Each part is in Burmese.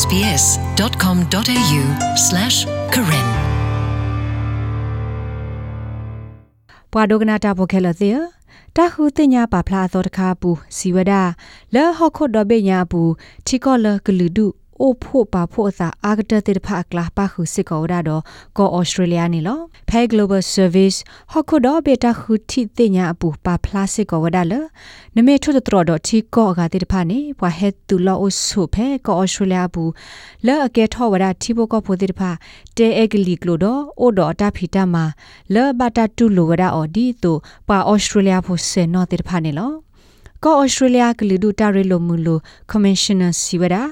sbs.com.au/karen ပွာဒိုကနာတာပိုခဲလသေတာဟုတင်ညာပါဖလာသောတခါပူစီဝဒလဲဟခုဒဘေညာပူချီကောလကလူဒု အိုဖို့ပါဖို့အသာအာဂတတေဖာကလာပါခုစစ်ကောရတော့ကောဩစတြေးလျနေလောဖဲ global service ဟခုဒဘေတာခုတီတင်ညာအပူပါဖလာစစ်ကောဝဒါလနမေထုတတော်တော့ချီကောကတေဖာနေဘွာဟက်တူလောအိုဆုဖဲကောဩစတြေးလျဘူးလဲအကဲထောဝဒါတီဘကောဖို့တေဖာတဲအဂလီကလိုတော့အိုတော့တာဖီတာမှာလဲဘတာတူလိုဝဒါအော်ဒီတိုပါဩစတြေးလျဖို့ဆေနော်တေဖာနေလောကောဩစတြေးလျကလီဒူတာရီလိုမူလိုကွန်မရှင်နာစီဝဒါ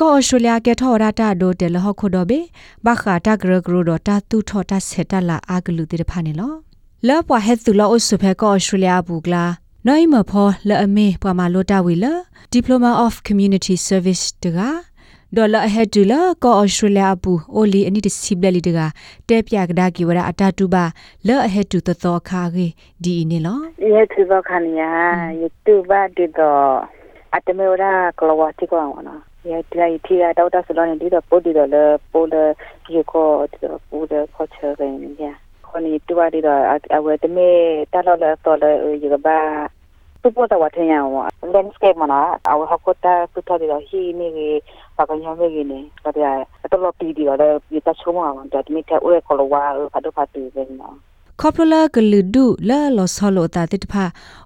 ကောဩစတြေးလျကထော်ရတာဒိုတယ်လဟခုဒိုဘေဘခါတာဂရဂရဒိုတာတူထော်တာဆက်တလာအာဂလူတေဖာနေလောလောပွားဟက်သူလောအဆုဖဲကောဩစတြေးလျဘူးကလာနိုင်မဖောလဲအမေပွားမလိုတာဝီလ Diploma of Community Service တကဒေါ်လာဟက်ဒူလာကောဩစတြေးလျဘူးအိုလီအနိတစီဘလလီတကတဲပြကဒါကီဝရအတာတူပါလဲအဟက်ဒူတသောခါကေဒီနေလော ye tu ba khan ya ye tu ba de do atme ora klowa ti ko na ye tla i thi ga daw ta salon ni do po di do le po le ki ko do po de ko che ga ni ya ko ni tu ba di do a we te me ta lo le to le ye ga ba tu po ta wa the ya wa landscape ma na a we ha ko ta tu ta di do hi ni ge ba ka nya me ge ni ta ya to lo pi di do le ye ta chu ma wa ta mi ta o ko lo wa fa do fa tu ge na ခေါပလကလူဒုလာလောဆလောတာတိတဖာ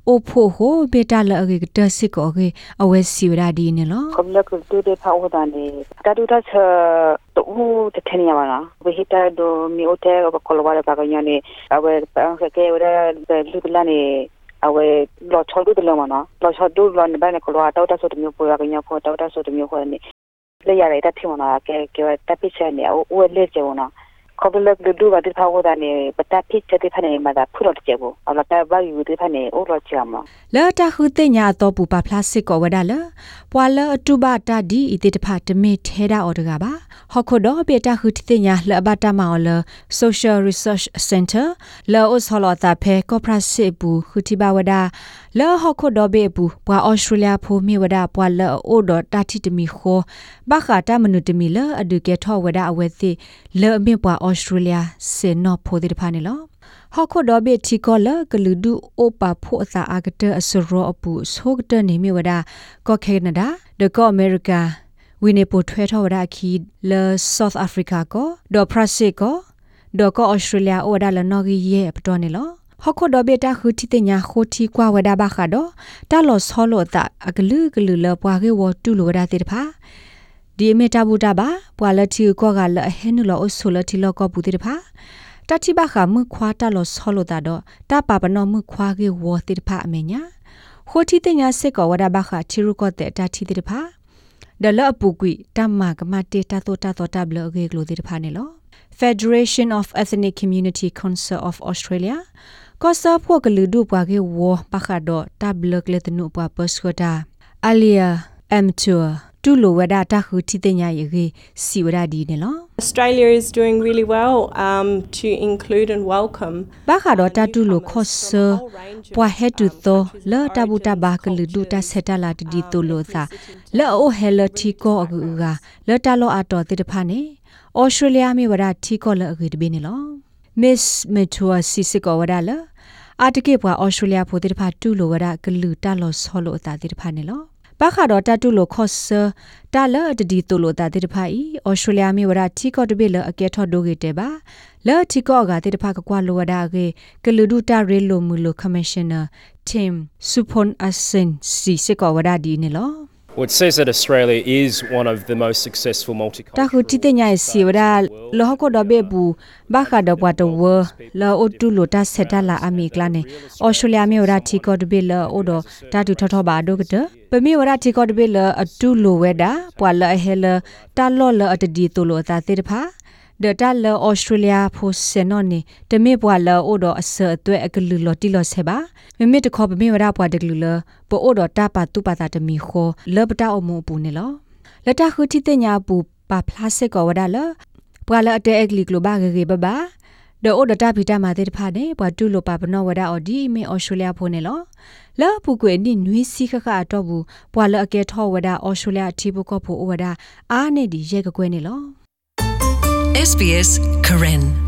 အိုဖိုဟိုဘေတာလအကေတစစ်ကောကေအဝဲစီဝရာဒီနေလော comme le culture de pa oda ne ta du ta cha to u te theni ya na we hita do mi ote ko ko wa ba ga nya ne awe pa ke ke wa lu la ne awe lo chol du de lo ma na lo chol du lo ne ba ne ko wa ta ta so de mi po ga nya po ta ta so de mi ko ne le ya re ta thi ma na ke ke ta pi che ne o le je na ခေါပလက် ဒူကတိဖောက်တာနေပတဖိချက်တိဖနေမှာဖုရတ်ကျေဘူးအလတာဘာယူတိဖနေအိုရချာမလာတာခုတင်ညာတော့ပူပါပလတ်စစ်ကောဝဒါလပွာလအတူပါတာဒီအတိတဖတမေထဲတာအော်တကပါဟခုတော့ပေတာခုတင်ညာလဘတာမော်လ Social Research Center လောအစဟလတာဖဲကောပရစစ်ဘူးခုတိပါဝဒါလောဟခုတော့ဘေဘူးပွာဩစတြေးလျဖိုမီဝဒါပွာလောအိုဒတာတိတမီခိုဘခတာမနုတမီလအဒုကေထောဝဒါအဝဲသိလောအမေပွာဩစတြေးလျစေနောဖိုဒီတဖာနေလောဟခုဒဘေတီကောလကလူဒူအိုပါဖို့အစာအကတအစရောအပူဆိုကတနေမီဝဒါကောကေနဒါဒကောအမေရိကာဝီနေပိုထွဲထောဝဒါခီလဆော့အာဖရိကာကောဒေါ်ပရစစ်ကောဒေါ်ကောဩစတြေးလျအိုဒါလနော်ဂီယေပတော်နေလောဟခုဒဘေတာခူတီတညာခိုတီကွာဝဒါဘခါဒတာလောဆောလောတာအကလူကလူလပွားကေဝတူလိုဒါတေတဖာ ဒီမေတာဘူတာပါပွာလတီကောကလဟဲနုလောအဆိုလတီလောကပူတေတဖာတတိဘခမှုခွာတလောဆောလောတာတော့တပပနောမှုခွာကေဝတေတဖာအမေညာခိုတီတညာစစ်ကောဝဒါဘခချီရုကောတဲ့တတိတေတဖာဒလအပူကွီတမကမတေတာတော့တာတော့တဘလကေကလိုတေတဖာနေလော Federation of Ethnic Community Council of Australia ကောဆာဖို့ကလူဒုပွားကေဝပခါဒတဘလကလက်နုပွားပစခတာအလီယာအမ်ချူ တူလိုဝဒတာခုတီတညာယေစီဝဒဒီနေလော Australia is doing really well um, to include and welcome ဘာခါတော့တတူလိုခော့ဆာပွာဟက်တူသောလော်တဘူတဘာကလူဒူတဆက်တလာတဒီတူလိုသာလော်အိုဟဲလတီကိုအကူကလော်တလောအတော်တိတဖာနေဩစတြေးလျမြေဝဒတီကိုလော်အကူတပင်းနေလော Miss Metua Sisiko wada la အာတကေပွားဩစတြေးလျဖိုတိတဖာတူလိုဝရကလူတလောဆောလိုအတာတိတဖာနေလော ပခါတော့တတူလိုခော့ဆာတာလတဒီတူလိုတာတိတဖာဤဩစတြေးလျမြေဝရတီကော့တပိလအကဲထော့ဒိုဂေတဲပါလော်တီကော့ကတိတဖာကကွာလိုဝဒါကေကလူဒူတာရေလိုမူလိုကမရှင်နာ Tim Supon Asin စီစကောဝဒါဒီနေလော Well, it says that Australia is one of the most successful တာ multicultural ခုတီတညာစီဝဒလောကဒဘေဘူးဘာခါဒဘဝတဝလောအတူလိုတာဆက်တလာအမီကလာနေအော်စတြေးလျမြေဝဒတီကောဒဘေလောအိုဒတာတူထထဘာဒုကတပမေဝဒတီကောဒဘေလောအတူလိုဝဲတာပွာလဟဲလတာလောလအတဒီတူလိုတာတေတဖာ ဒတာလဩစတြေးလျဖိုဆန်နော်နေတမေပွာလအိုဒအဆအသွဲအကလူလတီလဆေပါမမေတခေါ်ပမေဝဒပွာဒကလူလပိုအိုဒတာပါတူပါတာတမီခောလပတာအမှုပူနေလောလတာခုတီတညာပူပါဖလားစစ်ကောဝဒါလပွာလအတဲအကလီကလိုဘာဂေဘဘာဒေအိုဒတာဖီတာမာတေတဖာနေပွာတူလိုပါပနောဝဒါအော်ဒီမေဩစတြေးလျဖိုနေလောလောပုကွေနိနွေးစီခခအတော့ဘူးပွာလအကဲထောဝဒအော်စတြေးလျအတီဘကဖို့ဝဒအားနေဒီရဲကကွဲနေလော SBS Karen